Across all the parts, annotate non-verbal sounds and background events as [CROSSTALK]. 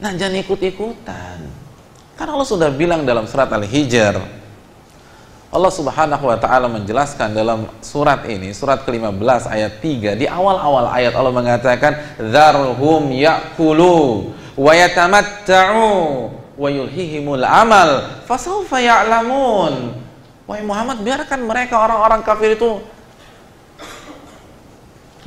Nah, jangan ikut-ikutan. Karena Allah sudah bilang dalam surat Al-Hijr, Allah Subhanahu wa taala menjelaskan dalam surat ini, surat ke-15 ayat 3, di awal-awal ayat Allah mengatakan, "Dzarhum ya'kulu wa yatamatta'u wa yulhihimul amal, fasawfa ya'lamun." Wahai Muhammad, biarkan mereka orang-orang kafir itu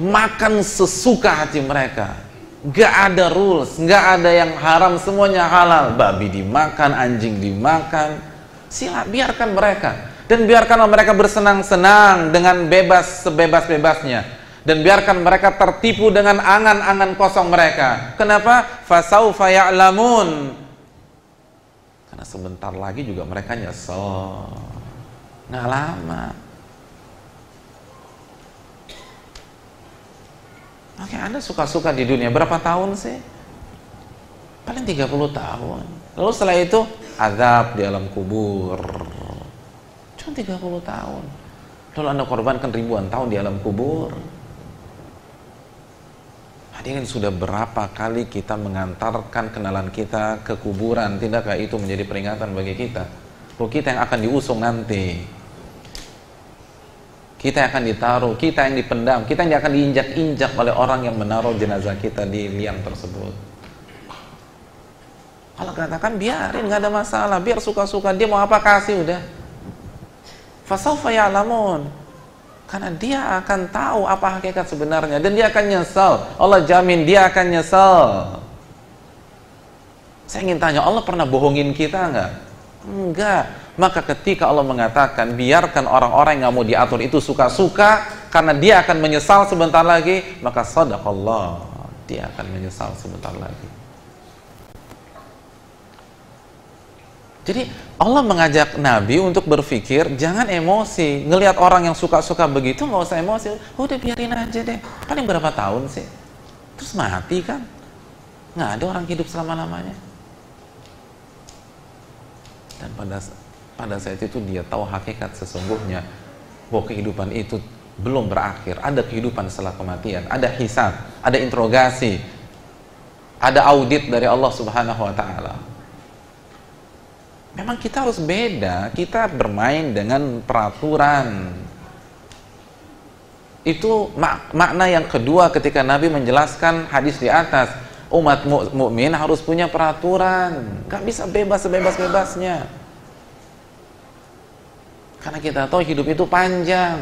makan sesuka hati mereka Gak ada rules, gak ada yang haram, semuanya halal. Babi dimakan, anjing dimakan. Sila, biarkan mereka. Dan biarkanlah mereka bersenang-senang dengan bebas sebebas-bebasnya. Dan biarkan mereka tertipu dengan angan-angan kosong mereka. Kenapa? Fasaufa ya'lamun. Karena sebentar lagi juga mereka nyesel. Nggak lama. Oke, Anda suka-suka di dunia berapa tahun sih? Paling 30 tahun. Lalu setelah itu azab di alam kubur. Cuma 30 tahun. Lalu Anda korbankan ribuan tahun di alam kubur. Hadirin sudah berapa kali kita mengantarkan kenalan kita ke kuburan, tidakkah itu menjadi peringatan bagi kita? Bahwa kita yang akan diusung nanti kita yang akan ditaruh, kita yang dipendam, kita yang akan diinjak-injak oleh orang yang menaruh jenazah kita di liang tersebut. Kalau katakan biarin, nggak ada masalah, biar suka-suka dia mau apa kasih udah. Fasaufa ya'lamun. Karena dia akan tahu apa hakikat sebenarnya dan dia akan nyesal. Allah jamin dia akan nyesal. Saya ingin tanya, Allah pernah bohongin kita nggak? Enggak. Maka ketika Allah mengatakan biarkan orang-orang yang nggak mau diatur itu suka-suka karena dia akan menyesal sebentar lagi, maka sadaqallah, dia akan menyesal sebentar lagi. Jadi Allah mengajak Nabi untuk berpikir jangan emosi. Ngelihat orang yang suka-suka begitu nggak usah emosi. Udah biarin aja deh. Paling berapa tahun sih? Terus mati kan? Nggak ada orang hidup selama-lamanya. Dan pada pada saat itu dia tahu hakikat sesungguhnya bahwa kehidupan itu belum berakhir. Ada kehidupan setelah kematian, ada hisab, ada interogasi, ada audit dari Allah Subhanahu wa taala. Memang kita harus beda, kita bermain dengan peraturan. Itu mak makna yang kedua ketika Nabi menjelaskan hadis di atas, umat mukmin harus punya peraturan, gak bisa bebas sebebas-bebasnya. Karena kita tahu hidup itu panjang.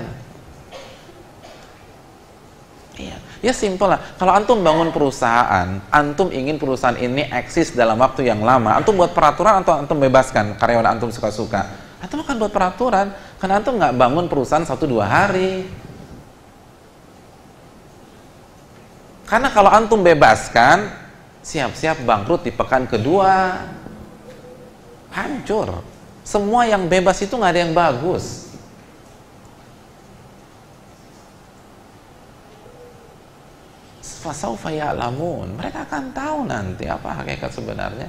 Iya, ya simpel lah. Kalau antum bangun perusahaan, antum ingin perusahaan ini eksis dalam waktu yang lama, antum buat peraturan atau antum bebaskan karyawan antum suka-suka? Antum akan buat peraturan, karena antum nggak bangun perusahaan satu dua hari. Karena kalau antum bebaskan, siap-siap bangkrut di pekan kedua, hancur. Semua yang bebas itu nggak ada yang bagus. Fasaufa ya'lamun. Mereka akan tahu nanti apa hakikat sebenarnya.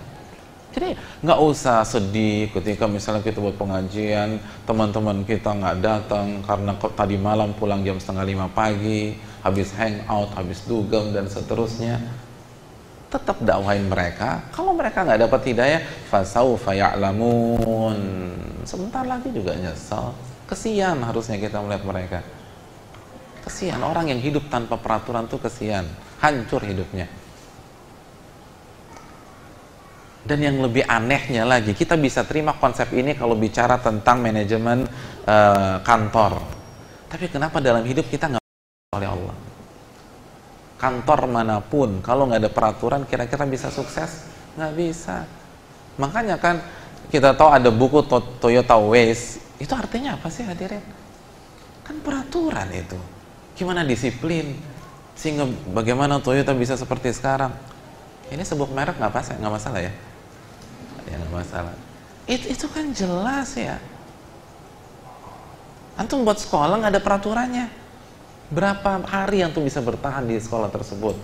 Jadi nggak usah sedih ketika misalnya kita buat pengajian, teman-teman kita nggak datang karena tadi malam pulang jam setengah lima pagi, habis hangout, habis dugem dan seterusnya tetap dakwahin mereka. Kalau mereka nggak dapat hidayah, fasaufa ya'lamun. Sebentar lagi juga nyesel. Kesian harusnya kita melihat mereka. Kesian orang yang hidup tanpa peraturan tuh kesian, hancur hidupnya. Dan yang lebih anehnya lagi, kita bisa terima konsep ini kalau bicara tentang manajemen uh, kantor. Tapi kenapa dalam hidup kita nggak oleh Allah? Kantor mana pun kalau nggak ada peraturan kira-kira bisa sukses? Nggak bisa. Makanya kan kita tahu ada buku Toyota Ways itu artinya apa sih hadirin? Kan peraturan itu. Gimana disiplin sehingga bagaimana Toyota bisa seperti sekarang? Ini sebuah merek nggak pas nggak masalah ya? Ya nggak masalah. Itu itu kan jelas ya. Antum buat sekolah nggak ada peraturannya Berapa hari yang tuh bisa bertahan di sekolah tersebut?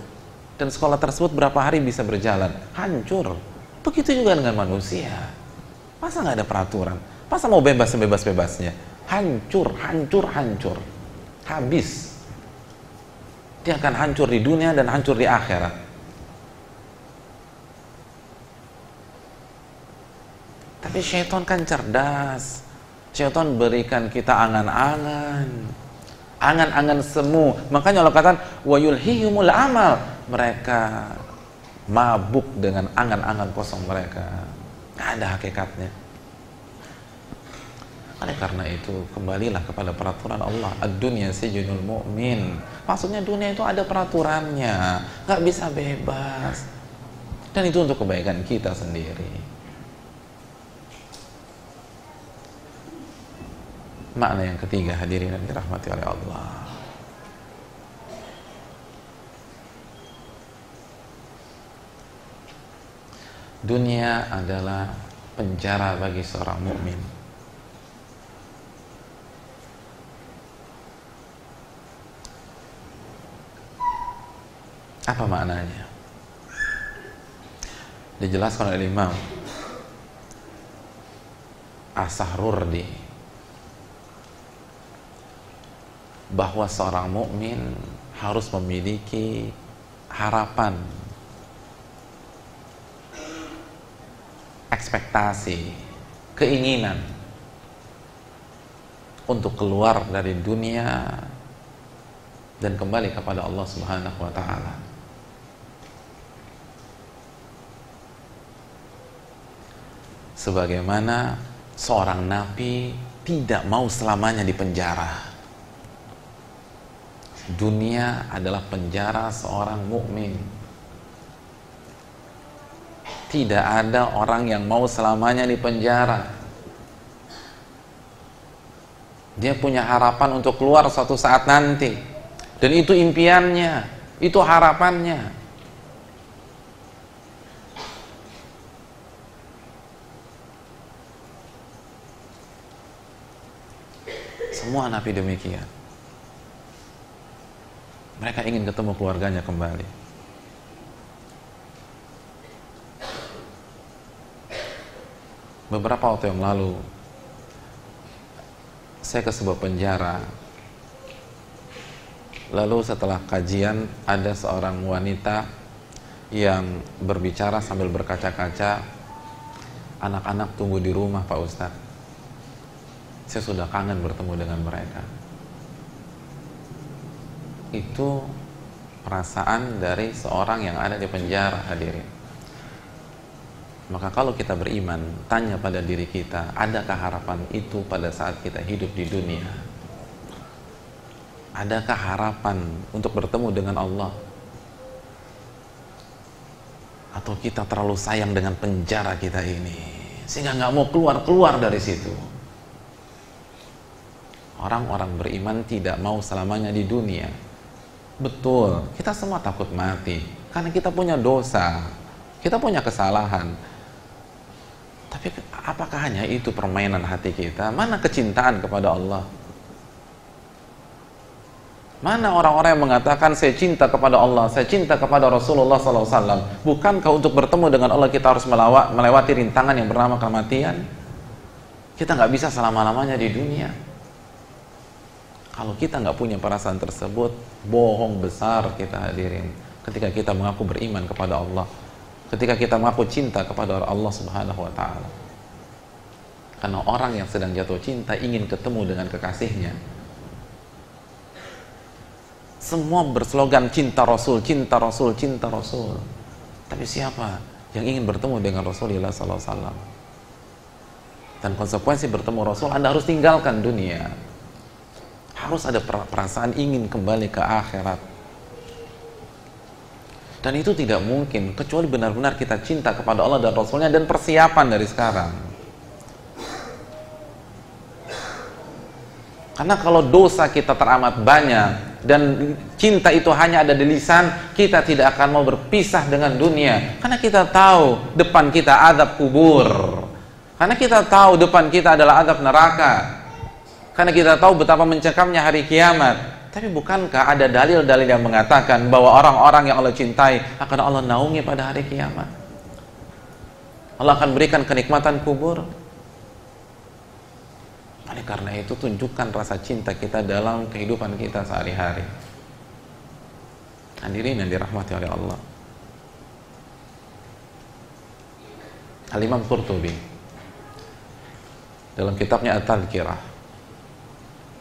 Dan sekolah tersebut berapa hari bisa berjalan? Hancur. Begitu juga dengan manusia. Masa nggak ada peraturan? Masa mau bebas sebebas-bebasnya? Hancur, hancur, hancur. Habis. Dia akan hancur di dunia dan hancur di akhirat. Tapi syaitan kan cerdas. Syaitan berikan kita angan-angan. Angan-angan semu. Makanya Allah katakan wa yulhihimul amal. Mereka mabuk dengan angan-angan kosong mereka. Nggak ada hakikatnya. Oleh karena itu, kembalilah kepada peraturan Allah. Ad-dunya sijunul mu'min. Maksudnya dunia itu ada peraturannya. Nggak bisa bebas. Dan itu untuk kebaikan kita sendiri. Makna yang ketiga hadirin yang dirahmati oleh Allah. Dunia adalah penjara bagi seorang mukmin. Apa maknanya? Dijelaskan oleh Imam As-Sahrurdi bahwa seorang mukmin harus memiliki harapan ekspektasi keinginan untuk keluar dari dunia dan kembali kepada Allah Subhanahu wa taala. sebagaimana seorang nabi tidak mau selamanya di penjara. Dunia adalah penjara seorang mukmin. Tidak ada orang yang mau selamanya di penjara. Dia punya harapan untuk keluar suatu saat nanti. Dan itu impiannya, itu harapannya. Semua nabi demikian. Mereka ingin ketemu keluarganya kembali. Beberapa waktu yang lalu, saya ke sebuah penjara. Lalu setelah kajian, ada seorang wanita yang berbicara sambil berkaca-kaca. Anak-anak tunggu di rumah, Pak Ustadz saya sudah kangen bertemu dengan mereka itu perasaan dari seorang yang ada di penjara hadirin. Maka kalau kita beriman tanya pada diri kita adakah harapan itu pada saat kita hidup di dunia? Adakah harapan untuk bertemu dengan Allah? Atau kita terlalu sayang dengan penjara kita ini sehingga nggak mau keluar keluar dari situ? Orang-orang beriman tidak mau selamanya di dunia. Betul, kita semua takut mati karena kita punya dosa, kita punya kesalahan. Tapi apakah hanya itu permainan hati kita? Mana kecintaan kepada Allah? Mana orang-orang yang mengatakan saya cinta kepada Allah, saya cinta kepada Rasulullah SAW? Bukankah untuk bertemu dengan Allah kita harus melewati rintangan yang bernama kematian? Kita nggak bisa selama-lamanya di dunia. Kalau kita nggak punya perasaan tersebut, bohong besar kita hadirin. Ketika kita mengaku beriman kepada Allah, ketika kita mengaku cinta kepada Allah Subhanahu wa taala. Karena orang yang sedang jatuh cinta ingin ketemu dengan kekasihnya. Semua berslogan cinta Rasul, cinta Rasul, cinta Rasul. Tapi siapa yang ingin bertemu dengan Rasulullah SAW? Dan konsekuensi bertemu Rasul, Anda harus tinggalkan dunia harus ada perasaan ingin kembali ke akhirat. Dan itu tidak mungkin kecuali benar-benar kita cinta kepada Allah dan Rasulnya dan persiapan dari sekarang. Karena kalau dosa kita teramat banyak dan cinta itu hanya ada di lisan kita tidak akan mau berpisah dengan dunia. Karena kita tahu depan kita adab kubur. Karena kita tahu depan kita adalah adab neraka karena kita tahu betapa mencekamnya hari kiamat. Tapi bukankah ada dalil-dalil yang mengatakan bahwa orang-orang yang Allah cintai akan Allah naungi pada hari kiamat? Allah akan berikan kenikmatan kubur. Oleh karena itu tunjukkan rasa cinta kita dalam kehidupan kita sehari-hari. Hadirin yang dirahmati oleh Allah. Al-Imam Qurtubi dalam kitabnya At-Tadhkirah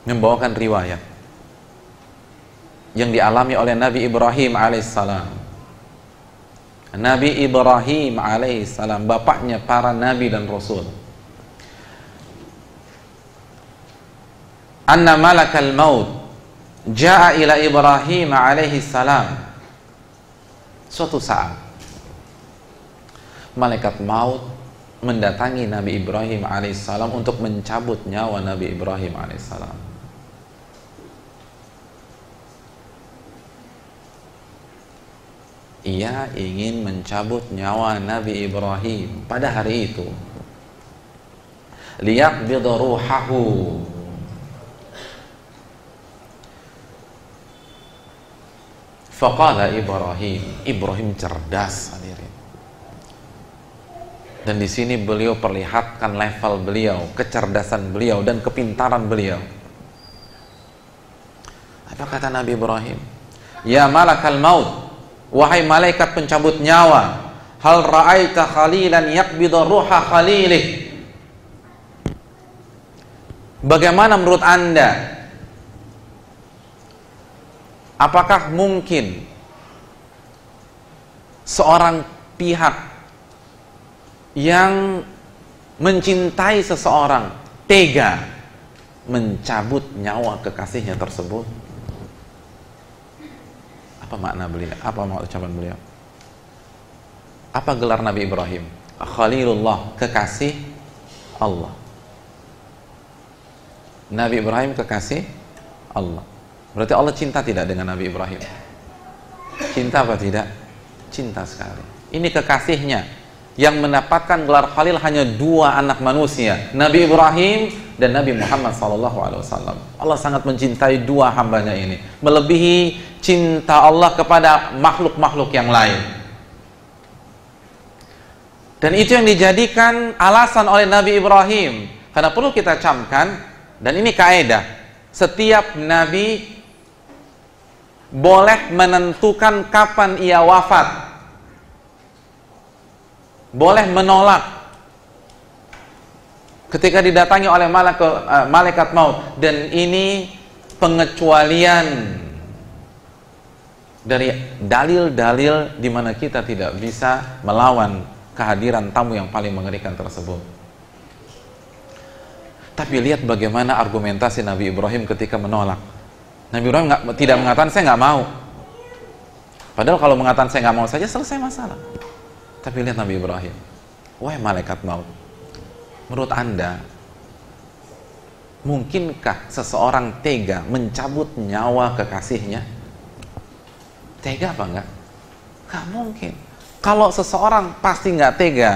membawakan riwayat yang dialami oleh Nabi Ibrahim alaihissalam. Nabi Ibrahim alaihissalam, bapaknya para nabi dan rasul. Anna malakal maut jaa ila Ibrahim alaihissalam. Suatu saat malaikat maut mendatangi Nabi Ibrahim alaihissalam untuk mencabut nyawa Nabi Ibrahim alaihissalam. Ia ingin mencabut nyawa Nabi Ibrahim pada hari itu liyaqbid ruhahu Faqala Ibrahim Ibrahim cerdas hadirin dan di sini beliau perlihatkan level beliau, kecerdasan beliau dan kepintaran beliau. Apa kata Nabi Ibrahim? Ya malakal maut, Wahai malaikat pencabut nyawa, hal ra'aita khalilan yaqbidu ruha khalilih? Bagaimana menurut Anda? Apakah mungkin seorang pihak yang mencintai seseorang tega mencabut nyawa kekasihnya tersebut? Apa makna beliau? Apa makna ucapan beliau? Apa gelar Nabi Ibrahim? Khalilullah, kekasih Allah. Nabi Ibrahim kekasih Allah. Berarti Allah cinta tidak dengan Nabi Ibrahim? Cinta apa tidak? Cinta sekali. Ini kekasihnya yang mendapatkan gelar Khalil hanya dua anak manusia, Nabi Ibrahim dan Nabi Muhammad SAW. Allah sangat mencintai dua hambanya ini, melebihi cinta Allah kepada makhluk-makhluk yang lain. Dan itu yang dijadikan alasan oleh Nabi Ibrahim. Karena perlu kita camkan, dan ini kaedah, setiap Nabi boleh menentukan kapan ia wafat boleh menolak ketika didatangi oleh malaikat, uh, malaikat maut dan ini pengecualian dari dalil-dalil di mana kita tidak bisa melawan kehadiran tamu yang paling mengerikan tersebut. Tapi lihat bagaimana argumentasi Nabi Ibrahim ketika menolak. Nabi Ibrahim tidak mengatakan saya nggak mau. Padahal kalau mengatakan saya nggak mau saja selesai masalah. Tapi lihat Nabi Ibrahim. Wahai malaikat maut. Menurut Anda, mungkinkah seseorang tega mencabut nyawa kekasihnya? Tega apa enggak? Gak mungkin. Kalau seseorang pasti nggak tega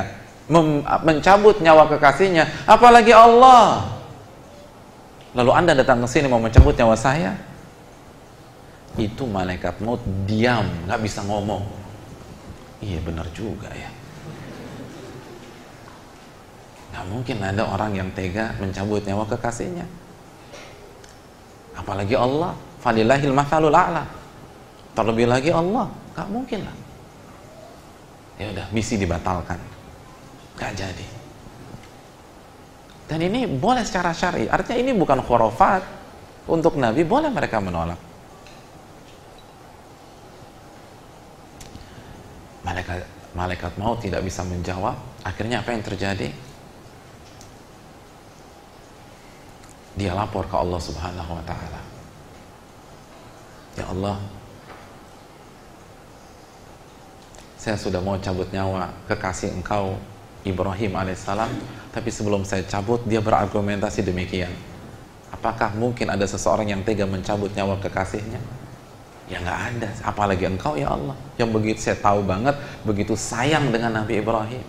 mencabut nyawa kekasihnya, apalagi Allah. Lalu Anda datang ke sini mau mencabut nyawa saya? Itu malaikat maut diam, nggak bisa ngomong Iya benar juga ya. Gak mungkin ada orang yang tega mencabut nyawa kekasihnya. Apalagi Allah. Falillahil mathalul a'la. Terlebih lagi Allah. Gak mungkin lah. Ya udah, misi dibatalkan. Gak jadi. Dan ini boleh secara syari. Artinya ini bukan khurafat. Untuk Nabi boleh mereka menolak. Malaikat malaikat maut tidak bisa menjawab. Akhirnya apa yang terjadi? Dia lapor ke Allah subhanahu wa ta'ala. Ya Allah saya sudah mau cabut nyawa kekasih engkau Ibrahim alaihissalam tapi sebelum saya cabut dia berargumentasi demikian. Apakah mungkin ada seseorang yang tega mencabut nyawa kekasihnya Ya nggak ada, apalagi engkau ya Allah yang begitu saya tahu banget, begitu sayang dengan Nabi Ibrahim.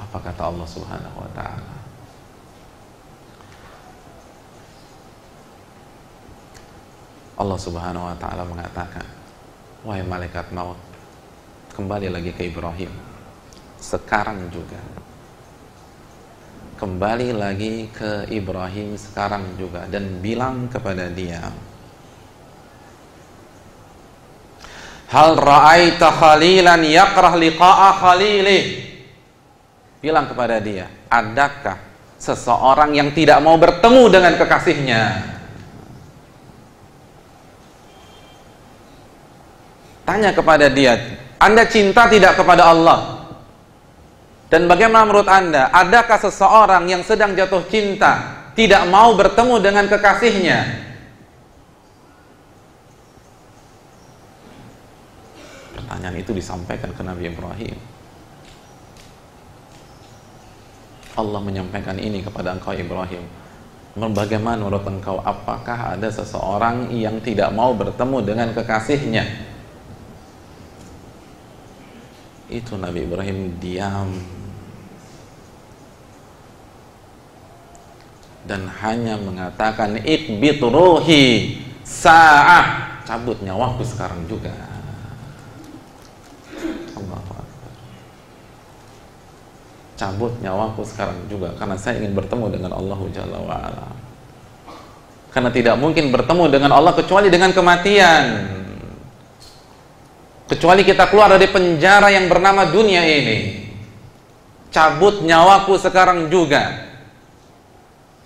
Apa kata Allah Subhanahu wa taala? Allah Subhanahu wa taala mengatakan, "Wahai malaikat maut, kembali lagi ke Ibrahim. Sekarang juga kembali lagi ke Ibrahim sekarang juga dan bilang kepada dia Hal ra'aita khalilan yakrah liqa'a khalilih. Bilang kepada dia, adakah seseorang yang tidak mau bertemu dengan kekasihnya? Tanya kepada dia, Anda cinta tidak kepada Allah? Dan bagaimana menurut Anda, adakah seseorang yang sedang jatuh cinta tidak mau bertemu dengan kekasihnya? Pertanyaan itu disampaikan ke Nabi Ibrahim. Allah menyampaikan ini kepada engkau Ibrahim. Bagaimana menurut engkau apakah ada seseorang yang tidak mau bertemu dengan kekasihnya? Itu Nabi Ibrahim diam dan hanya mengatakan ikbit ruhi sa'ah. Cabut nyawaku sekarang juga. Cabut nyawaku sekarang juga karena saya ingin bertemu dengan Allah Jalla karena tidak mungkin bertemu dengan Allah kecuali dengan kematian. Kecuali kita keluar dari penjara yang bernama dunia ini. Cabut nyawaku sekarang juga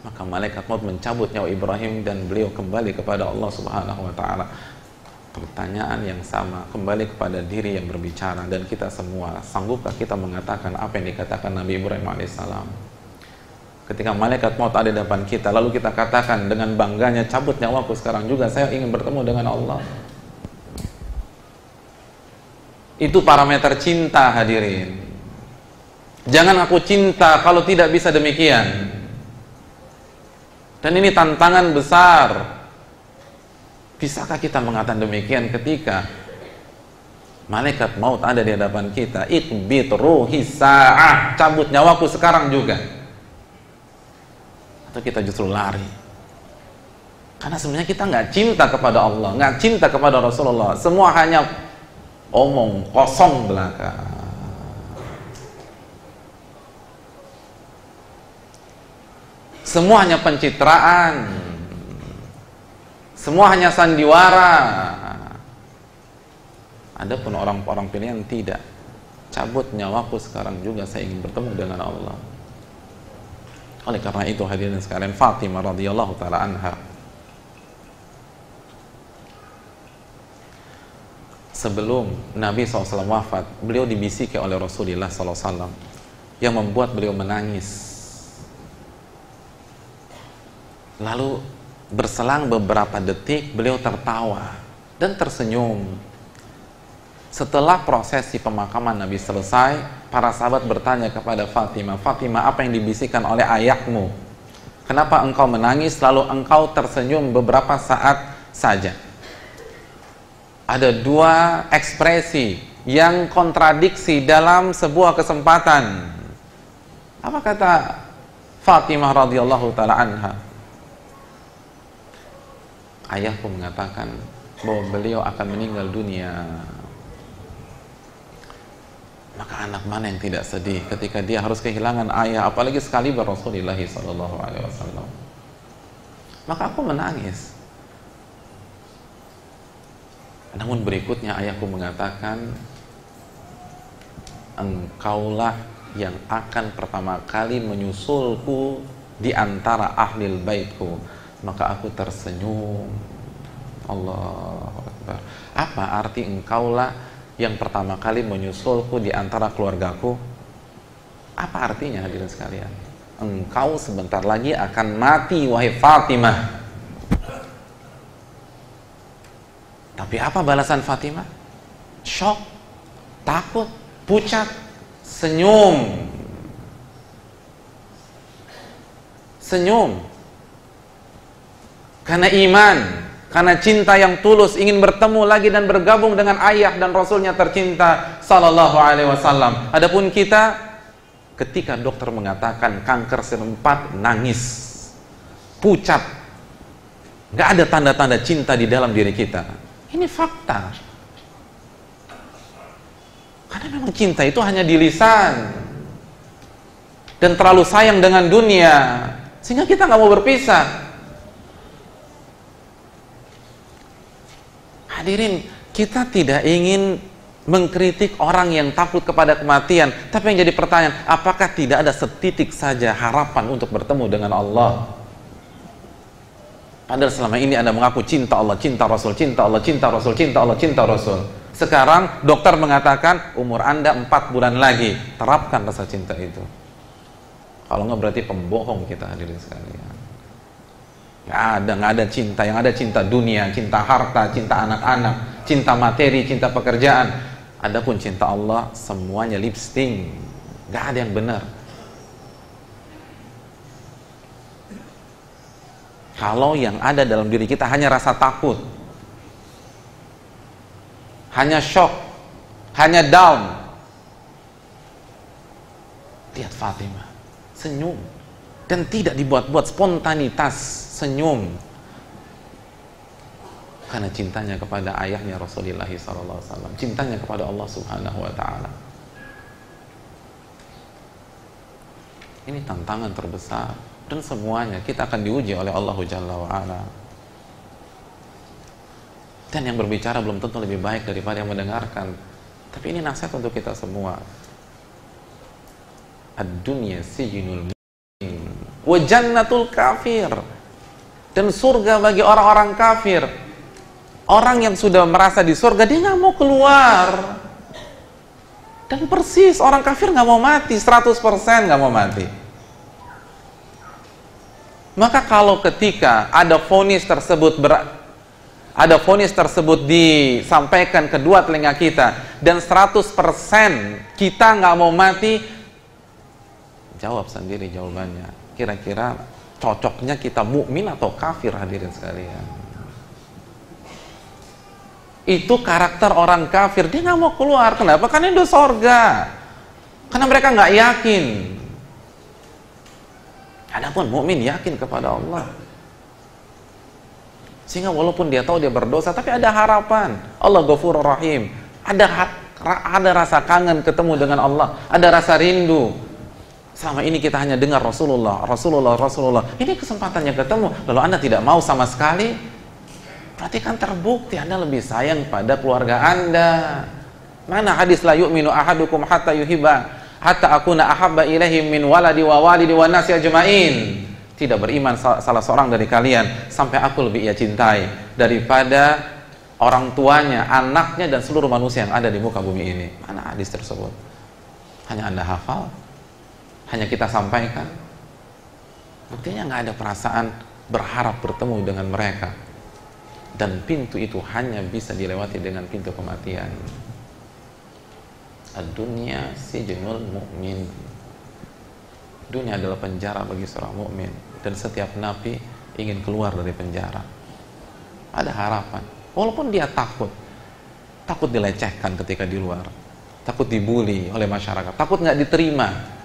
maka malaikat maut mencabut nyawa Ibrahim dan beliau kembali kepada Allah Subhanahu wa taala. Pertanyaan yang sama kembali kepada diri yang berbicara dan kita semua sanggupkah kita mengatakan apa yang dikatakan Nabi Ibrahim alaihissalam? Ketika malaikat maut ada di depan kita lalu kita katakan dengan bangganya cabut nyawaku sekarang juga saya ingin bertemu dengan Allah. Itu parameter cinta hadirin. Jangan aku cinta kalau tidak bisa demikian. Dan ini tantangan besar. Bisakah kita mengatakan demikian ketika malaikat maut ada di hadapan kita? Ikbit ruhi sa'ah. Cabut nyawaku sekarang juga. Atau kita justru lari. Karena sebenarnya kita nggak cinta kepada Allah, nggak cinta kepada Rasulullah. Semua hanya omong kosong belaka. Semua hanya pencitraan. Semua hanya sandiwara. Ada pun orang-orang pilihan tidak. Cabut nyawaku sekarang juga saya ingin bertemu dengan Allah. Oleh karena itu hadirin sekalian Fatimah radhiyallahu taala anha sebelum Nabi SAW wafat, beliau dibisiki oleh Rasulullah SAW yang membuat beliau menangis Lalu berselang beberapa detik beliau tertawa dan tersenyum. Setelah prosesi pemakaman Nabi selesai, para sahabat bertanya kepada Fatimah, Fatimah apa yang dibisikkan oleh ayahmu? Kenapa engkau menangis lalu engkau tersenyum beberapa saat saja? Ada dua ekspresi yang kontradiksi dalam sebuah kesempatan. Apa kata Fatimah radhiyallahu taala anha? Ayahku mengatakan bahwa beliau akan meninggal dunia. Maka anak mana yang tidak sedih ketika dia harus kehilangan ayah apalagi sekali Rasulullah Sallallahu Alaihi Wasallam? Maka aku menangis. Namun berikutnya ayahku mengatakan engkaulah yang akan pertama kali menyusulku di antara ahlil baitku maka aku tersenyum. Allah apa arti engkaulah yang pertama kali menyusulku di antara keluargaku? Apa artinya hadirin sekalian? Engkau sebentar lagi akan mati wahai Fatimah. Tapi apa balasan Fatimah? Shock takut pucat senyum. Senyum karena iman, karena cinta yang tulus ingin bertemu lagi dan bergabung dengan ayah dan rasulnya tercinta sallallahu alaihi wasallam. Adapun kita ketika dokter mengatakan kanker serempat nangis, pucat, nggak ada tanda-tanda cinta di dalam diri kita. Ini fakta. Karena memang cinta itu hanya di lisan dan terlalu sayang dengan dunia sehingga kita nggak mau berpisah. Hadirin, kita tidak ingin mengkritik orang yang takut kepada kematian, tapi yang jadi pertanyaan, apakah tidak ada setitik saja harapan untuk bertemu dengan Allah? Padahal selama ini Anda mengaku cinta Allah, cinta Rasul, cinta Allah, cinta Rasul, cinta Allah, cinta Rasul. Sekarang dokter mengatakan umur Anda 4 bulan lagi. Terapkan rasa cinta itu. Kalau nggak berarti pembohong kita hadirin sekalian. Nggak ada, nggak ada cinta. Yang ada cinta dunia, cinta harta, cinta anak-anak, cinta materi, cinta pekerjaan Adapun cinta Allah semuanya lipsting, nggak ada yang benar. Kalau yang ada dalam diri kita hanya rasa takut, hanya shock, hanya down. Lihat Fatimah, senyum dan tidak dibuat-buat spontanitas senyum karena cintanya kepada ayahnya Rasulullah SAW, cintanya kepada Allah Subhanahu wa taala. Ini tantangan terbesar dan semuanya kita akan diuji oleh Allah Jalla wa ala. Dan yang berbicara belum tentu lebih baik daripada yang mendengarkan. Tapi ini nasihat untuk kita semua. Ad-dunya sijinul wa jannatul kafir. Dan surga bagi orang-orang kafir Orang yang sudah merasa di surga, dia nggak mau keluar. Dan persis, orang kafir nggak mau mati, 100% nggak mau mati. Maka kalau ketika ada fonis tersebut ber, ada fonis tersebut disampaikan kedua telinga kita dan 100% kita nggak mau mati, jawab sendiri jawabannya. Kira-kira cocoknya kita mukmin atau kafir? Hadirin sekalian? itu karakter orang kafir. Dia nggak mau keluar. Kenapa? Karena itu sorga. Karena mereka nggak yakin. Adapun mukmin yakin kepada Allah. Sehingga walaupun dia tahu dia berdosa tapi ada harapan. Allah Ghafurur Rahim. Ada ada rasa kangen ketemu dengan Allah. Ada rasa rindu selama ini kita hanya dengar Rasulullah Rasulullah Rasulullah ini kesempatannya ketemu lalu anda tidak mau sama sekali Berarti kan terbukti Anda lebih sayang pada keluarga Anda. Mana hadis la yu'minu ahadukum hatta yuhibba hatta akuna ahabba ilaihi min waladi wa walidi wa nasi ajma'in. Tidak beriman salah seorang dari kalian sampai aku lebih ia cintai daripada orang tuanya, anaknya dan seluruh manusia yang ada di muka bumi ini. Mana hadis tersebut? Hanya Anda hafal? Hanya kita sampaikan? Buktinya nggak ada perasaan berharap bertemu dengan mereka. Dan pintu itu hanya bisa dilewati dengan pintu kematian. Dunia si jenul mukmin. Dunia adalah penjara bagi seorang mukmin. Dan setiap nabi ingin keluar dari penjara. Ada harapan. Walaupun dia takut. Takut dilecehkan ketika di luar. Takut dibully oleh masyarakat. Takut nggak diterima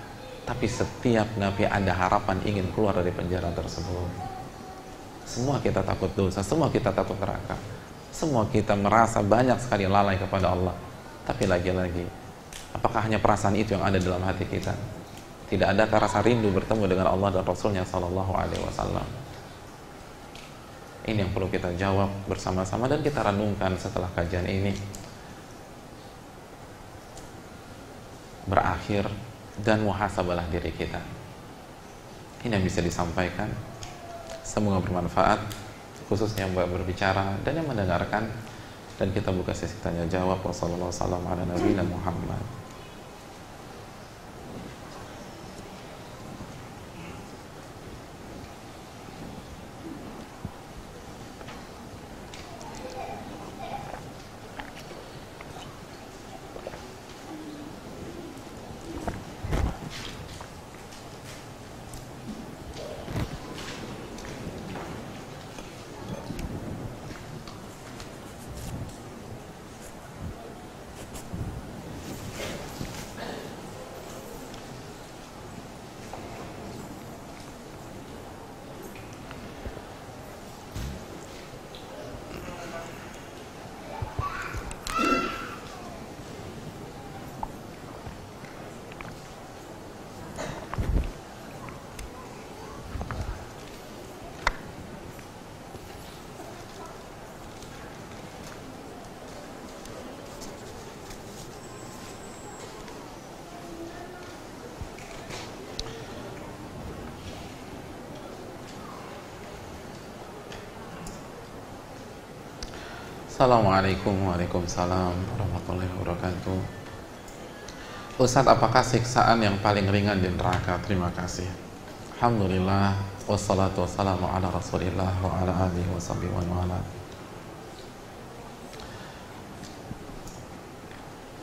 tapi setiap nabi ada harapan ingin keluar dari penjara tersebut semua kita takut dosa, semua kita takut neraka. Semua kita merasa banyak sekali lalai kepada Allah. Tapi lagi-lagi, apakah hanya perasaan itu yang ada dalam hati kita? Tidak adakah rasa rindu bertemu dengan Allah dan Rasulnya Sallallahu Alaihi Wasallam? Ini yang perlu kita jawab bersama-sama dan kita renungkan setelah kajian ini. Berakhir dan muhasabalah diri kita. Ini yang bisa disampaikan. Semoga bermanfaat khususnya yang berbicara dan yang mendengarkan dan kita buka sesi tanya jawab wassalamualaikum warahmatullahi wabarakatuh Assalamualaikum Waalaikumsalam warahmatullahi wabarakatuh Ustadz apakah siksaan yang paling ringan di neraka? Terima kasih Alhamdulillah Wassalatu wassalamu ala rasulillah wa ala alihi wa sahbihi wa ala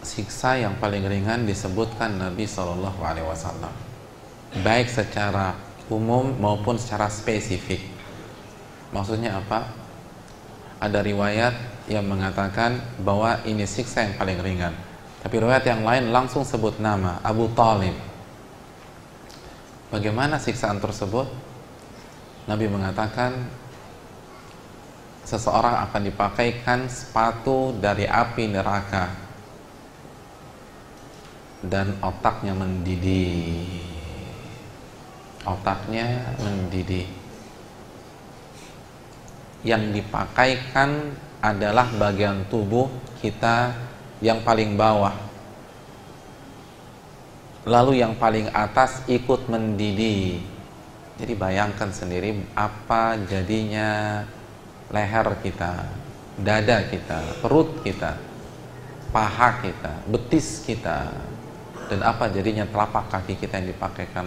Siksa yang paling ringan disebutkan Nabi Shallallahu Alaihi Wasallam baik secara umum maupun secara spesifik maksudnya apa? ada riwayat yang mengatakan bahwa ini siksa yang paling ringan. Tapi riwayat yang lain langsung sebut nama Abu Talib. Bagaimana siksaan tersebut? Nabi mengatakan seseorang akan dipakaikan sepatu dari api neraka dan otaknya mendidih. Otaknya mendidih. Yang dipakaikan adalah bagian tubuh kita yang paling bawah. Lalu yang paling atas ikut mendidih. Jadi bayangkan sendiri apa jadinya leher kita, dada kita, perut kita, paha kita, betis kita, dan apa jadinya telapak kaki kita yang dipakaikan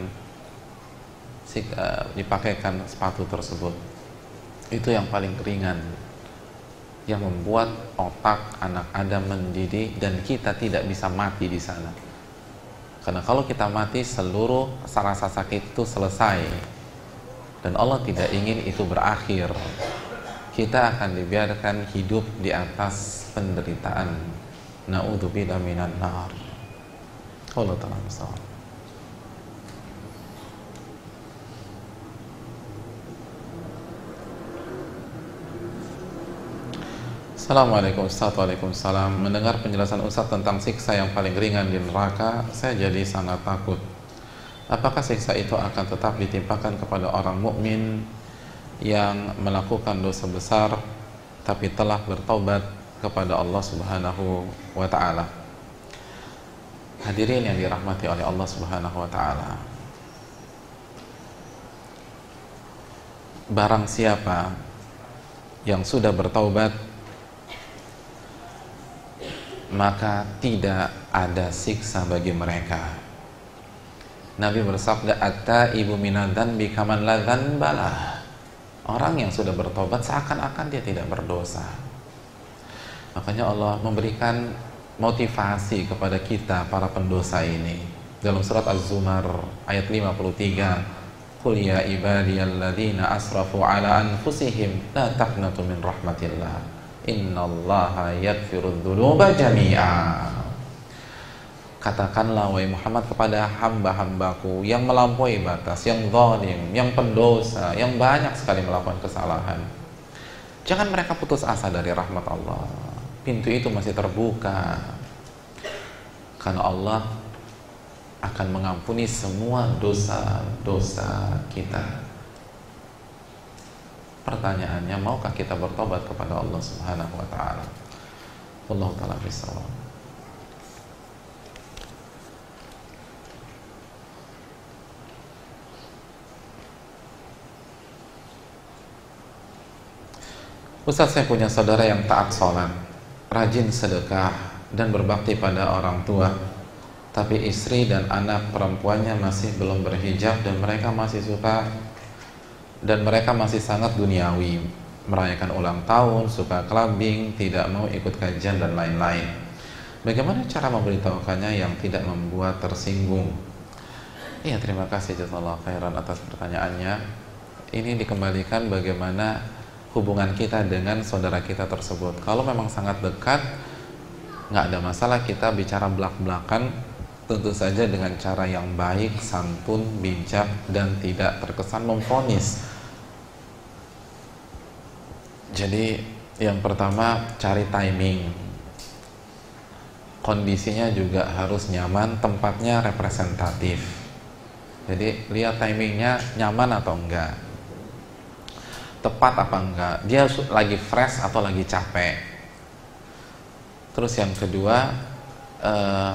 eh, dipakaikan sepatu tersebut. Itu yang paling ringan yang membuat otak anak Adam mendidih dan kita tidak bisa mati di sana. Karena kalau kita mati seluruh rasa sakit itu selesai dan Allah tidak ingin itu berakhir. Kita akan dibiarkan hidup di atas penderitaan. Nauzubillah minan nar. Allah taala Assalamualaikum Ustaz. Waalaikumsalam. Mendengar penjelasan Ustaz tentang siksa yang paling ringan di neraka Saya jadi sangat takut. Apakah siksa itu akan tetap ditimpakan kepada orang mukmin Yang melakukan dosa besar Tapi telah bertobat kepada Allah subhanahu wa ta'ala? Hadirin yang dirahmati oleh Allah subhanahu wa ta'ala. Barang siapa yang sudah bertaubat maka tidak ada siksa bagi mereka. Nabi bersabda, "Atta ibu minadan bikaman ladan balah." Orang yang sudah bertobat seakan-akan dia tidak berdosa. Makanya Allah memberikan motivasi kepada kita para pendosa ini. Dalam surat Az-Zumar ayat 53, "Qul ya ibadiyalladzina asrafu ala anfusihim la taqnatu min rahmatillah." Innallaha yaghfirudz dzunuba jami'a katakanlah wahai Muhammad kepada hamba-hambaku yang melampaui batas, yang zalim, yang pendosa, yang banyak sekali melakukan kesalahan. Jangan mereka putus asa dari rahmat Allah. Pintu itu masih terbuka. Karena Allah akan mengampuni semua dosa-dosa kita. Pertanyaannya, maukah kita bertobat kepada Allah Subhanahu wa taala? Allah taala bisawab. Ustaz saya punya saudara yang taat sholat, rajin sedekah, dan berbakti pada orang tua. Tapi istri dan anak perempuannya masih belum berhijab dan mereka masih suka dan mereka masih sangat duniawi merayakan ulang tahun, suka clubbing, tidak mau ikut kajian dan lain-lain. Bagaimana cara memberitahukannya yang tidak membuat tersinggung? Iya, terima kasih jazakallah khairan atas pertanyaannya. Ini dikembalikan bagaimana hubungan kita dengan saudara kita tersebut. Kalau memang sangat dekat, nggak ada masalah kita bicara belak-belakan tentu saja dengan cara yang baik, santun, bijak, dan tidak terkesan memfonis. Jadi yang pertama cari timing. Kondisinya juga harus nyaman, tempatnya representatif. Jadi lihat timingnya nyaman atau enggak. Tepat apa enggak. Dia lagi fresh atau lagi capek. Terus yang kedua, eh,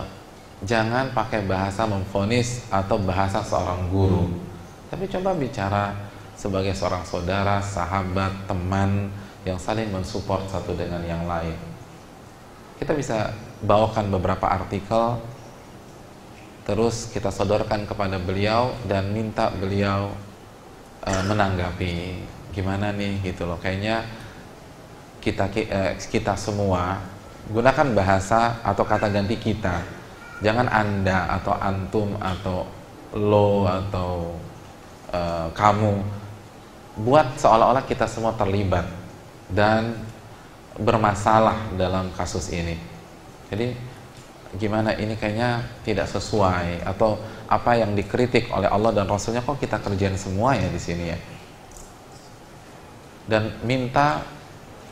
jangan pakai bahasa memfonis atau bahasa seorang guru tapi coba bicara sebagai seorang saudara, sahabat, teman yang saling mensupport satu dengan yang lain. Kita bisa bawakan beberapa artikel terus kita sodorkan kepada beliau dan minta beliau uh, menanggapi. Gimana nih gitu loh. Kayaknya kita uh, kita semua gunakan bahasa atau kata ganti kita. Jangan anda atau antum atau lo atau uh, kamu buat seolah-olah kita semua terlibat dan bermasalah dalam kasus ini. Jadi gimana ini kayaknya tidak sesuai atau apa yang dikritik oleh Allah dan Rasulnya kok kita kerjain semua ya di sini ya? Dan minta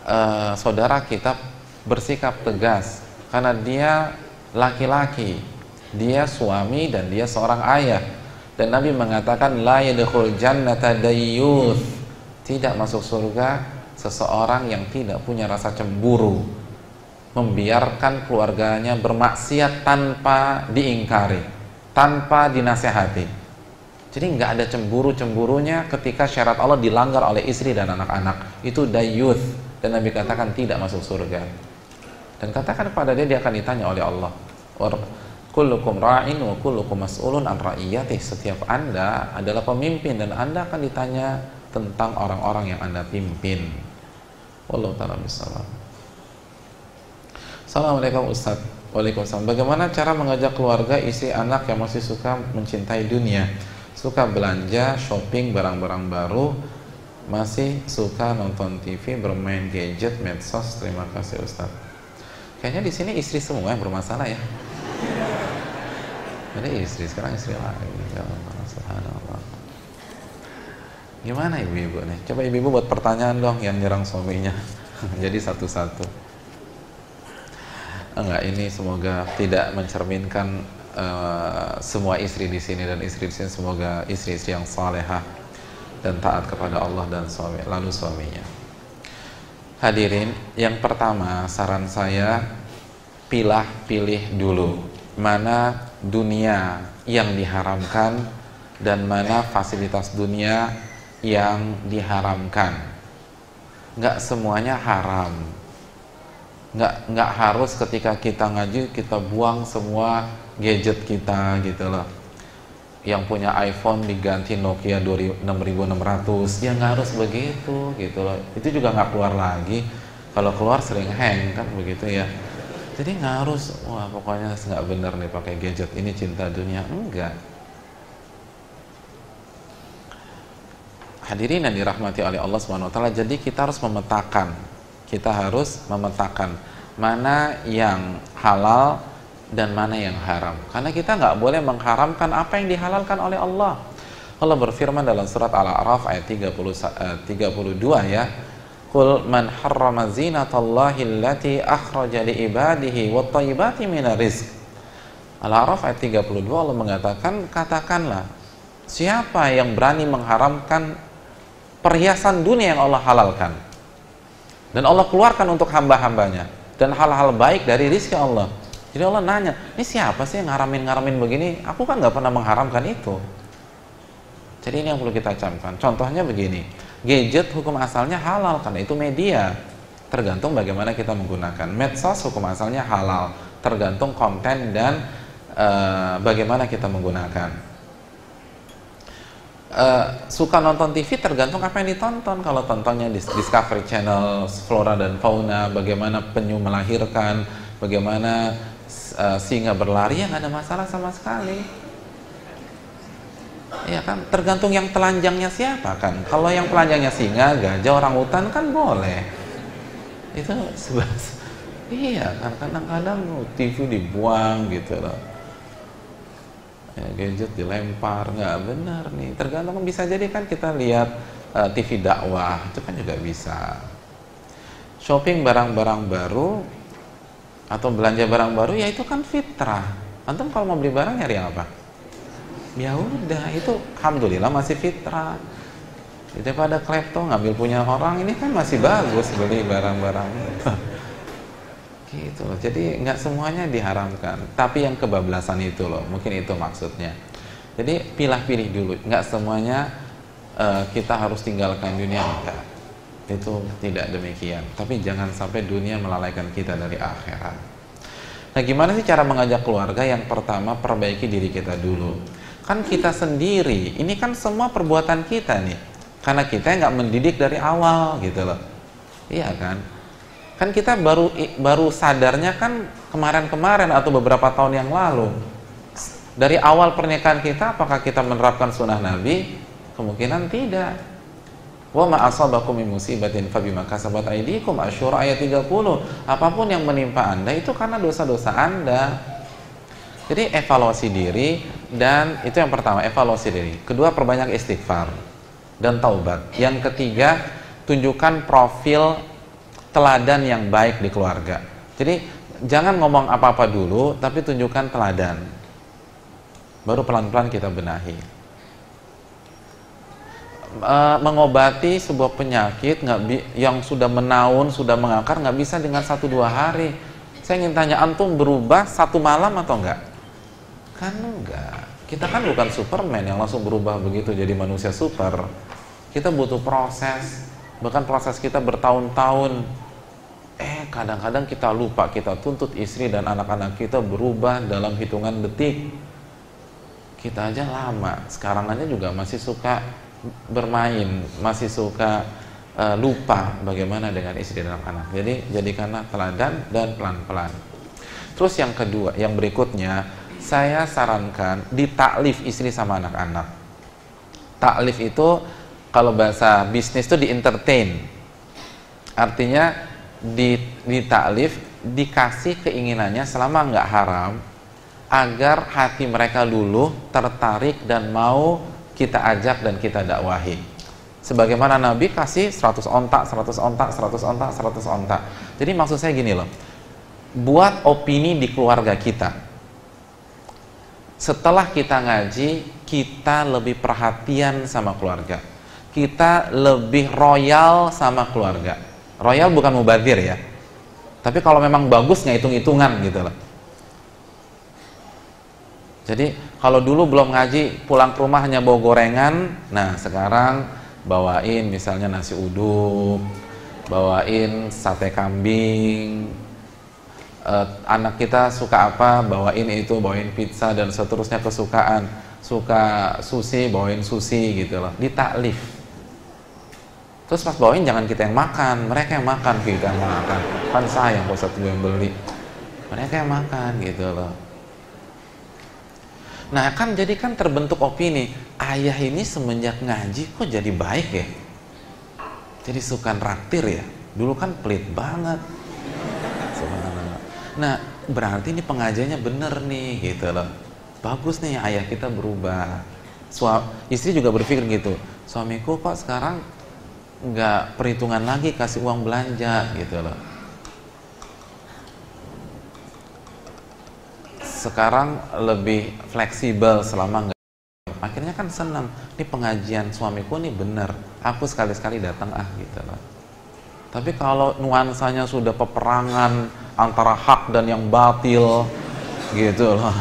uh, saudara kita bersikap tegas karena dia laki-laki dia suami dan dia seorang ayah dan Nabi mengatakan la yadkhul jannata dayyuth tidak masuk surga seseorang yang tidak punya rasa cemburu membiarkan keluarganya bermaksiat tanpa diingkari, tanpa dinasehati. Jadi nggak ada cemburu-cemburunya ketika syarat Allah dilanggar oleh istri dan anak-anak. Itu dayuth dan Nabi katakan tidak masuk surga. Dan katakan kepada dia dia akan ditanya oleh Allah. Kullukum ra'in wa kullukum mas'ulun an ra'iyati. Setiap Anda adalah pemimpin dan Anda akan ditanya tentang orang-orang yang Anda pimpin. Wallahu taala bisalam. Assalamualaikum Ustaz. Waalaikumsalam. Bagaimana cara mengajak keluarga, istri, anak yang masih suka mencintai dunia? Suka belanja, shopping, barang-barang baru? Masih suka nonton TV, bermain gadget, medsos? Terima kasih Ustaz. Kayaknya di sini istri semua yang bermasalah ya Ada istri, sekarang istri lagi Ya Allah, subhanallah. Gimana ibu-ibu nih? Coba ibu-ibu buat pertanyaan dong yang nyerang suaminya. [LAUGHS] Jadi satu-satu. Enggak ini semoga tidak mencerminkan uh, semua istri di sini dan istri di sini. Semoga istri-istri yang salehah dan taat kepada Allah dan suami lalu suaminya. Hadirin, yang pertama saran saya pilah pilih dulu mana dunia yang diharamkan dan mana fasilitas dunia yang diharamkan. Enggak semuanya haram. Nggak nggak harus ketika kita ngaji kita buang semua gadget kita gitu loh. Yang punya iPhone diganti Nokia 6600 ya nggak harus begitu gitu loh. Itu juga nggak keluar lagi. Kalau keluar sering hang kan begitu ya jadi nggak harus wah pokoknya nggak bener nih pakai gadget ini cinta dunia enggak hadirin yang dirahmati oleh Allah taala jadi kita harus memetakan kita harus memetakan mana yang halal dan mana yang haram. Karena kita nggak boleh mengharamkan apa yang dihalalkan oleh Allah. Allah berfirman dalam surat Al-A'raf ayat 30, uh, 32 ya. Qul man harrama zinatallahi allati akhraja li ibadihi wat thayyibati minar rizq. Al-A'raf ayat 32 Allah mengatakan katakanlah siapa yang berani mengharamkan perhiasan dunia yang Allah halalkan dan Allah keluarkan untuk hamba-hambanya dan hal-hal baik dari rizki Allah. Jadi Allah nanya, ini siapa sih yang ngaramin-ngaramin begini? Aku kan nggak pernah mengharamkan itu. Jadi ini yang perlu kita camkan. Contohnya begini, gadget hukum asalnya halal karena itu media. Tergantung bagaimana kita menggunakan. Medsos hukum asalnya halal, tergantung konten dan uh, bagaimana kita menggunakan uh, suka nonton TV tergantung apa yang ditonton. Kalau tontonnya di Discovery Channel, Flora dan Fauna, bagaimana penyu melahirkan, bagaimana uh, singa berlari, ya nggak ada masalah sama sekali. Ya kan, tergantung yang telanjangnya siapa kan. Kalau yang telanjangnya singa, gajah, orang hutan kan boleh. Itu sebab Iya kan, kadang-kadang TV dibuang gitu loh. Ya, gadget dilempar nggak benar nih. Tergantung bisa jadi kan kita lihat uh, eh, TV dakwah itu kan juga bisa. Shopping barang-barang baru atau belanja barang baru ya itu kan fitrah. Antum kalau mau beli barang nyari apa ya udah itu alhamdulillah masih fitrah. Daripada klepto ngambil punya orang ini kan masih bagus beli barang-barang. [LAUGHS] Gitu loh. Jadi nggak semuanya diharamkan. Tapi yang kebablasan itu loh mungkin itu maksudnya. Jadi pilih-pilih dulu. Nggak semuanya uh, kita harus tinggalkan dunia enggak itu tidak demikian. Tapi jangan sampai dunia melalaikan kita dari akhirat. Nah gimana sih cara mengajak keluarga? Yang pertama perbaiki diri kita dulu kan kita sendiri ini kan semua perbuatan kita nih. Karena kita nggak mendidik dari awal gitu loh. Iya kan? Kan kita baru baru sadarnya kan kemarin-kemarin atau beberapa tahun yang lalu. Dari awal pernikahan kita apakah kita menerapkan sunnah Nabi? Kemungkinan tidak. Wa ma asabakum min musibatin fabima kasabat aydikum Asyura ayat 30. Apa pun yang menimpa Anda itu karena dosa-dosa Anda. Jadi evaluasi diri dan itu yang pertama, evaluasi diri. Kedua, perbanyak istighfar dan taubat. Yang ketiga, tunjukkan profil teladan yang baik di keluarga. Jadi jangan ngomong apa-apa dulu, tapi tunjukkan teladan. Baru pelan-pelan kita benahi uh, mengobati sebuah penyakit nggak yang sudah menaun sudah mengakar nggak bisa dengan satu dua hari saya ingin tanya antum berubah satu malam atau enggak kan enggak kita kan bukan superman yang langsung berubah begitu jadi manusia super. Kita butuh proses. Bahkan proses kita bertahun-tahun. Eh kadang-kadang kita lupa kita tuntut istri dan anak-anak kita berubah dalam hitungan detik. Kita aja lama. Sekarang aja juga masih suka bermain, masih suka uh, lupa bagaimana dengan istri dan anak-anak. Jadi jadikanlah teladan dan pelan-pelan. Terus yang kedua, yang berikutnya, saya sarankan ditaklif istri sama anak-anak. Taklif itu kalau bahasa bisnis itu di entertain. Artinya di ditaklif dikasih keinginannya selama nggak haram agar hati mereka luluh, tertarik dan mau kita ajak dan kita dakwahi. Sebagaimana Nabi kasih 100 ontak, 100 ontak, 100 ontak, 100 ontak. Jadi maksud saya gini loh. Buat opini di keluarga kita. Setelah kita ngaji, kita lebih perhatian sama keluarga. Kita lebih royal sama keluarga. Royal bukan mubazir ya. Tapi kalau memang bagus nggak hitung-hitungan gitu loh. Jadi kalau dulu belum ngaji pulang ke rumah hanya bawa gorengan, nah sekarang bawain misalnya nasi uduk, bawain sate kambing, uh, anak kita suka apa bawain itu, bawain pizza dan seterusnya kesukaan, suka sushi bawain sushi gitu loh, ditaklif. Terus pas bawain jangan kita yang makan, mereka yang makan kita yang makan, kan saya yang satu yang beli, mereka yang makan gitu loh. Nah kan jadi kan terbentuk opini. Ayah ini semenjak ngaji kok jadi baik ya? Jadi suka raktir ya? Dulu kan pelit banget nah berarti ini pengajiannya bener nih gitu loh. Bagus nih ayah kita berubah. Suami, istri juga berpikir gitu suamiku kok sekarang nggak perhitungan lagi kasih uang belanja gitu loh. Sekarang lebih fleksibel selama nggak akhirnya kan senang ini pengajian suamiku nih bener aku sekali-sekali datang ah gitu loh. Tapi kalau nuansanya sudah peperangan antara hak dan yang batil gitu loh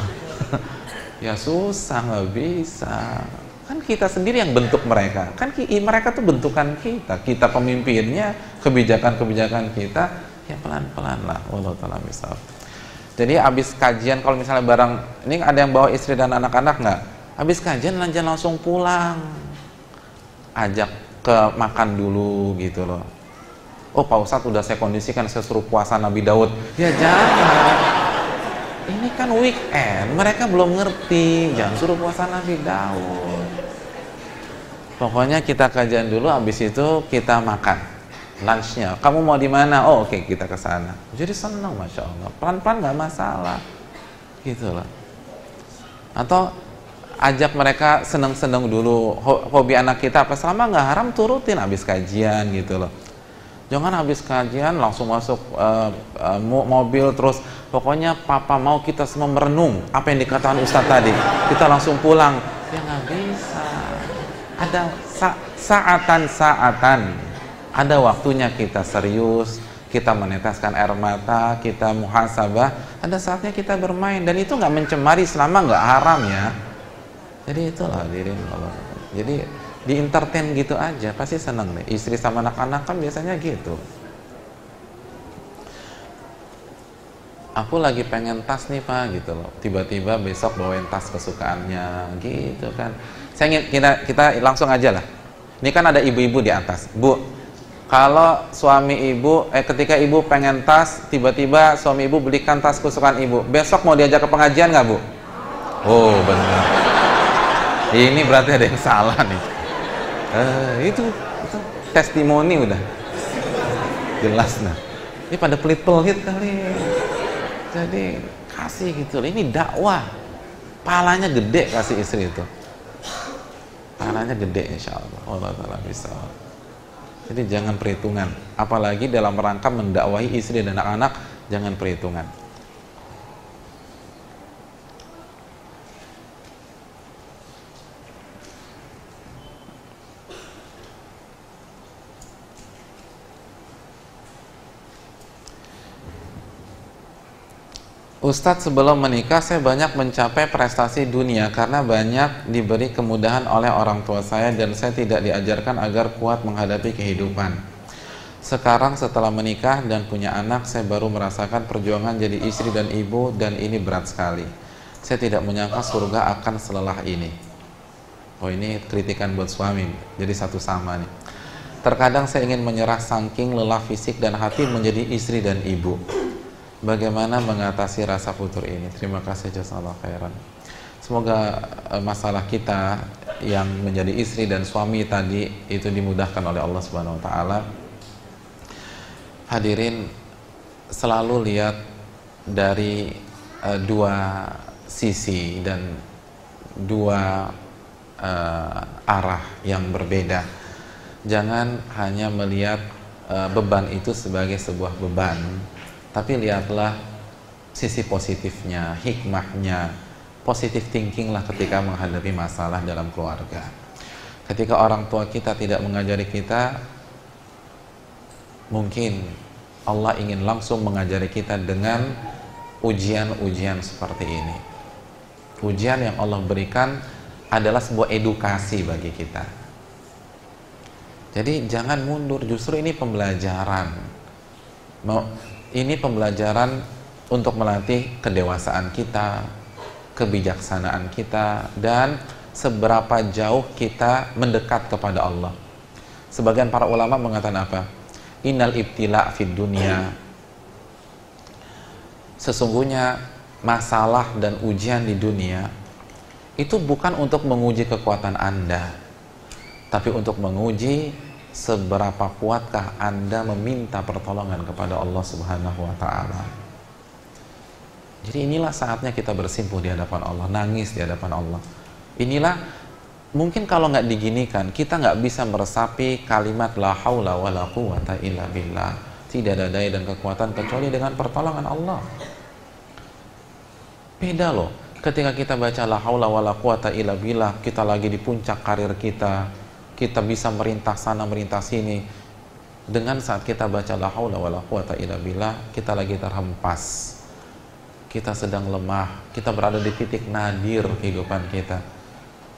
[LAUGHS] ya susah nggak bisa kan kita sendiri yang bentuk mereka kan mereka tuh bentukan kita kita pemimpinnya kebijakan-kebijakan kita ya pelan-pelan lah Allah taala misal jadi habis kajian kalau misalnya barang ini ada yang bawa istri dan anak-anak nggak? Habis kajian lanjut langsung pulang. Ajak ke makan dulu gitu loh. Oh Pak Ustadz udah saya kondisikan saya suruh puasa Nabi Daud. Ya jangan. Ini kan weekend, mereka belum ngerti. Jangan suruh puasa Nabi Daud. Pokoknya kita kajian dulu, habis itu kita makan. Lunchnya. Kamu mau di mana? Oh oke okay, kita ke sana. Jadi senang masya allah. Pelan pelan nggak masalah. Gitu loh. Atau ajak mereka seneng seneng dulu hobi anak kita apa? Selama nggak haram turutin habis kajian gitu loh jangan habis kajian langsung masuk uh, uh, mobil terus pokoknya papa mau kita semua merenung apa yang dikatakan ustadz tadi. Kita langsung pulang. Ya nggak bisa. Ada sa saatan saatan ada waktunya kita serius, kita meneteskan air mata, kita muhasabah, ada saatnya kita bermain dan itu nggak mencemari selama nggak haram ya. Jadi itulah diri. Jadi di entertain gitu aja pasti seneng deh istri sama anak-anak kan biasanya gitu. Aku lagi pengen tas nih pak gitu loh. Tiba-tiba besok bawain tas kesukaannya gitu kan. Saya ingin kita kita langsung aja lah. Ini kan ada ibu-ibu di atas. Bu kalau suami ibu eh ketika ibu pengen tas tiba-tiba suami ibu belikan tas kesukaan ibu. Besok mau diajak ke pengajian nggak bu? Oh benar. Ini berarti ada yang salah nih uh, itu, itu testimoni udah. Jelas nah. Ini pada pelit-pelit kali. Jadi kasih gitu ini dakwah. Palanya gede kasih istri itu. Palanya gede insya Allah. Allah Ta'ala bisa jadi jangan perhitungan. Apalagi dalam rangka mendakwahi istri dan anak-anak jangan perhitungan Ustadz sebelum menikah saya banyak mencapai prestasi dunia karena banyak diberi kemudahan oleh orang tua saya dan saya tidak diajarkan agar kuat menghadapi kehidupan. Sekarang setelah menikah dan punya anak saya baru merasakan perjuangan jadi istri dan ibu dan ini berat sekali. Saya tidak menyangka surga akan selelah ini. Oh ini kritikan buat suami, jadi satu sama nih. Terkadang saya ingin menyerah saking lelah fisik dan hati menjadi istri dan ibu bagaimana mengatasi rasa futur ini. Terima kasih jazakallah khairan. Semoga uh, masalah kita yang menjadi istri dan suami tadi itu dimudahkan oleh Allah Subhanahu wa taala. Hadirin selalu lihat dari uh, dua sisi dan dua uh, arah yang berbeda. Jangan hanya melihat uh, beban itu sebagai sebuah beban, tapi lihatlah sisi positifnya, hikmahnya, positif thinking lah ketika menghadapi masalah dalam keluarga. Ketika orang tua kita tidak mengajari kita, mungkin Allah ingin langsung mengajari kita dengan ujian-ujian seperti ini. Ujian yang Allah berikan adalah sebuah edukasi bagi kita. Jadi jangan mundur, justru ini pembelajaran. Ini pembelajaran untuk melatih kedewasaan kita, kebijaksanaan kita, dan seberapa jauh kita mendekat kepada Allah. Sebagian para ulama mengatakan apa? Innal ibtila fid dunia. Sesungguhnya masalah dan ujian di dunia itu bukan untuk menguji kekuatan Anda, tapi untuk menguji seberapa kuatkah Anda meminta pertolongan kepada Allah Subhanahu wa taala. Jadi inilah saatnya kita bersimpuh di hadapan Allah, nangis di hadapan Allah. Inilah mungkin kalau nggak diginikan, kita nggak bisa meresapi kalimat la haula wa la quwata illa billah. Tidak ada daya dan kekuatan kecuali dengan pertolongan Allah. Beda loh, ketika kita baca la haula wa la quwata illa billah, kita lagi di puncak karir kita, kita bisa merintah sana merintah sini. Dengan saat kita baca la haula wala quwata illa billah kita lagi terhempas. Kita sedang lemah. Kita berada di titik nadir kehidupan kita.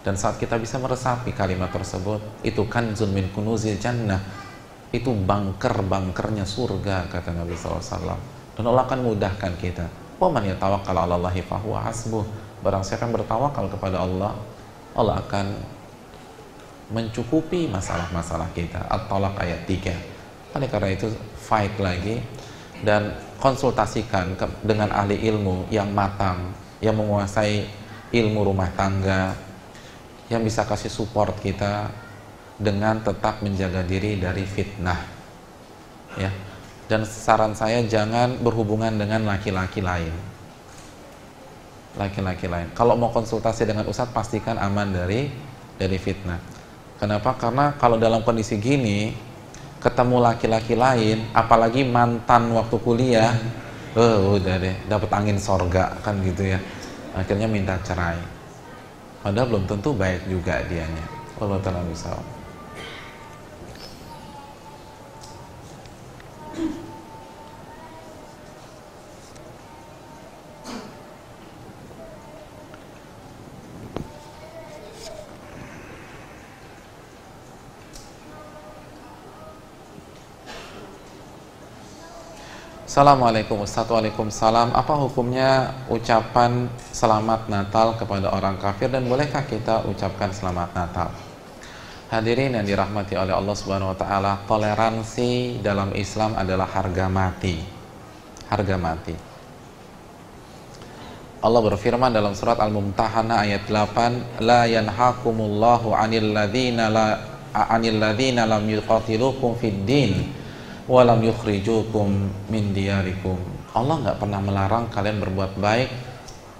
Dan saat kita bisa meresapi kalimat tersebut itu kan min kunuzil jannah. Itu bangker-bangkernya surga kata Nabi SAW dan Allah akan mudahkan kita. Wa man yatawakkal ala Allahi fahuwa hasbuh. Barang siapa yang bertawakal kepada Allah Allah akan mencukupi masalah-masalah kita. At-Talaq ayat 3 oleh karena itu fight lagi dan konsultasikan ke, dengan ahli ilmu yang matang yang menguasai ilmu rumah tangga yang bisa kasih support kita dengan tetap menjaga diri dari fitnah. Ya. Dan saran saya jangan berhubungan dengan laki-laki lain. Laki-laki lain. Kalau mau konsultasi dengan ustadz pastikan aman dari dari fitnah Kenapa? Karena kalau dalam kondisi gini ketemu laki-laki lain, apalagi mantan waktu kuliah, oh udah deh dapat angin sorga kan gitu ya. Akhirnya minta cerai. Padahal belum tentu baik juga dianya. Allah taala bisa. Assalamualaikum Ustaz. Waalaikumsalam. Apa hukumnya ucapan selamat Natal kepada orang kafir? Dan bolehkah kita ucapkan selamat Natal? Hadirin yang dirahmati oleh Allah Subhanahu wa taala, toleransi dalam Islam adalah harga mati. Harga mati. Allah berfirman dalam surat Al-Mumtahanah ayat 8, "La yanhakumullahu 'anil ladzina la 'anil ladzina lam yuqatilukum fid din wa lam yukhrijukum min diyarikum." Allah nggak pernah melarang kalian berbuat baik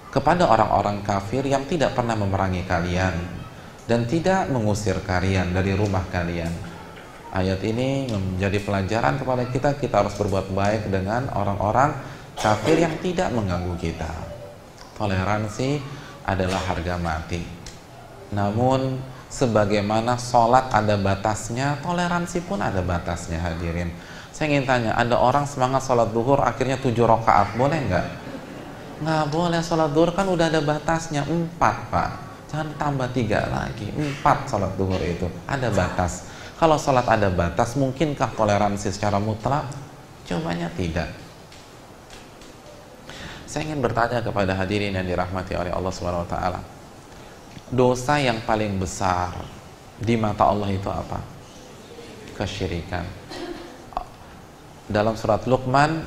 kepada orang-orang kafir yang tidak pernah memerangi kalian dan tidak mengusir kalian dari rumah kalian. Ayat ini menjadi pelajaran kepada kita kita harus berbuat baik dengan orang-orang kafir yang tidak mengganggu kita. Toleransi adalah harga mati. Namun sebagaimana sholat ada batasnya, toleransi pun ada batasnya hadirin. Saya ingin tanya, ada orang semangat sholat duhur akhirnya tujuh rakaat, boleh nggak? Nggak boleh sholat duhur kan udah ada batasnya. Empat pak. Jangan tambah tiga lagi. Empat sholat duhur itu ada batas. Kalau sholat ada batas mungkinkah toleransi secara mutlak? Jawabannya tidak. Saya ingin bertanya kepada hadirin yang dirahmati oleh Allah Subhanahu wa taala. Dosa yang paling besar di mata Allah itu apa? Kesyirikan dalam surat Luqman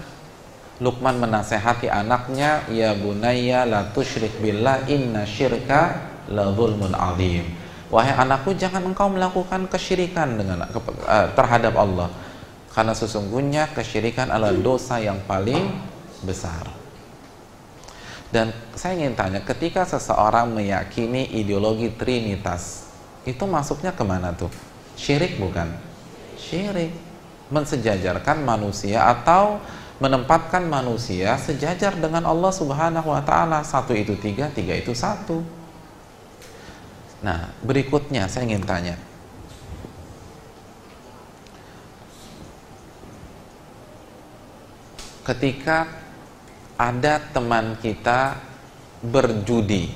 Luqman menasehati anaknya ya bunayya la tusyrik billah inna syirka la zulmun azim. Wahai anakku, jangan engkau melakukan kesyirikan dengan uh, terhadap Allah. Karena sesungguhnya kesyirikan adalah dosa yang paling besar. Dan saya ingin tanya, ketika seseorang meyakini ideologi Trinitas, itu masuknya ke mana tuh? Syirik bukan? Syirik. Mensejajarkan manusia atau menempatkan manusia sejajar dengan Allah Subhanahu wa taala. Satu itu tiga, tiga itu satu. Nah, berikutnya saya ingin tanya. Ketika ada teman kita berjudi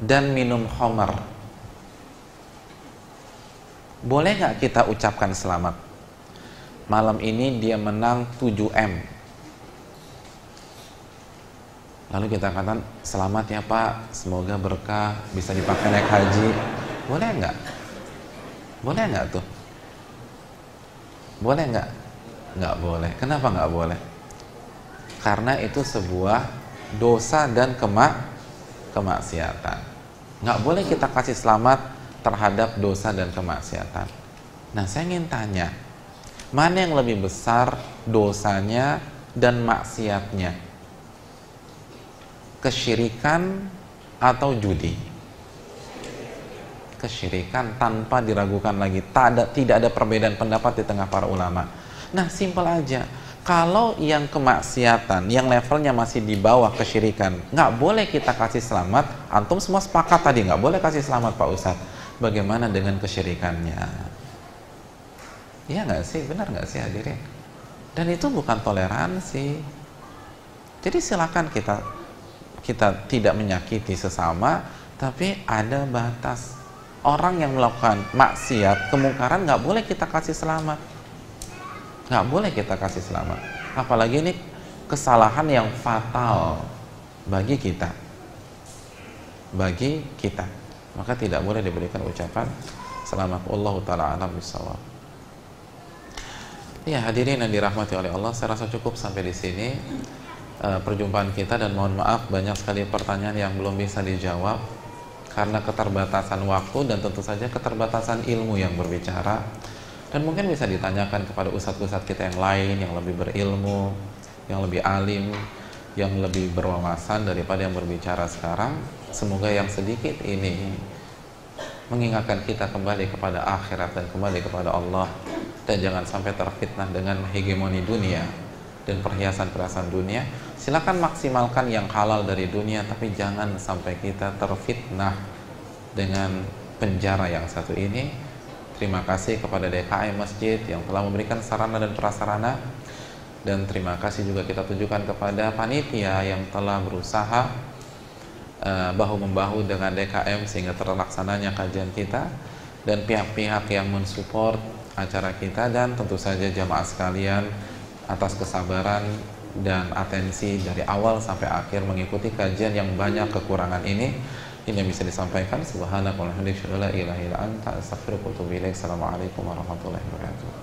dan minum homer, boleh nggak kita ucapkan selamat? Malam ini dia menang 7M Lalu kita katakan selamat ya Pak, semoga berkah bisa dipakai naik haji. Boleh nggak? Boleh nggak tuh? Boleh nggak? Nggak boleh. Kenapa nggak boleh? Karena itu sebuah dosa dan kemak kemaksiatan. Nggak boleh kita kasih selamat terhadap dosa dan kemaksiatan. Nah, saya ingin tanya, mana yang lebih besar dosanya dan maksiatnya? kesyirikan atau judi? Kesyirikan tanpa diragukan lagi. Tak ada, tidak ada perbedaan pendapat di tengah para ulama. Nah simpel aja. Kalau yang kemaksiatan yang levelnya masih di bawah kesyirikan nggak boleh kita kasih selamat. Antum semua sepakat tadi nggak boleh kasih selamat Pak Ustadz. Bagaimana dengan kesyirikannya iya nggak sih? Benar nggak sih hadirin? Dan itu bukan toleransi. Jadi silakan kita kita tidak menyakiti sesama tapi ada batas. Orang yang melakukan maksiat kemungkaran nggak boleh kita kasih selamat. Nggak boleh kita kasih selamat. Apalagi ini kesalahan yang fatal bagi kita. Bagi kita. Maka tidak boleh diberikan ucapan selamat Allah taala alam bisawab ya hadirin yang dirahmati oleh Allah saya rasa cukup sampai di sini uh, perjumpaan kita dan mohon maaf banyak sekali pertanyaan yang belum bisa dijawab. Karena keterbatasan waktu dan tentu saja keterbatasan ilmu yang berbicara. Dan mungkin bisa ditanyakan kepada ustadz-ustadz kita yang lain yang lebih berilmu yang lebih alim yang lebih berwawasan daripada yang berbicara sekarang. Semoga yang sedikit ini mengingatkan kita kembali kepada akhirat dan kembali kepada Allah dan jangan sampai terfitnah dengan hegemoni dunia dan perhiasan-perhiasan dunia. Silakan maksimalkan yang halal dari dunia tapi jangan sampai kita terfitnah dengan penjara yang satu ini. Terima kasih kepada DKI Masjid yang telah memberikan sarana dan prasarana. Dan terima kasih juga kita tunjukkan kepada panitia yang telah berusaha uh, bahu-membahu dengan DKM sehingga terlaksananya kajian kita. Dan pihak-pihak yang mensupport acara kita dan tentu saja jamaah sekalian atas kesabaran dan atensi dari awal sampai akhir mengikuti kajian yang banyak kekurangan ini. Ini yang bisa disampaikan. Subhanakallahumma wa bihamdika la ilaha illa anta astaghfiruka wa atubu ilaik. Assalamualaikum warahmatullahi wabarakatuh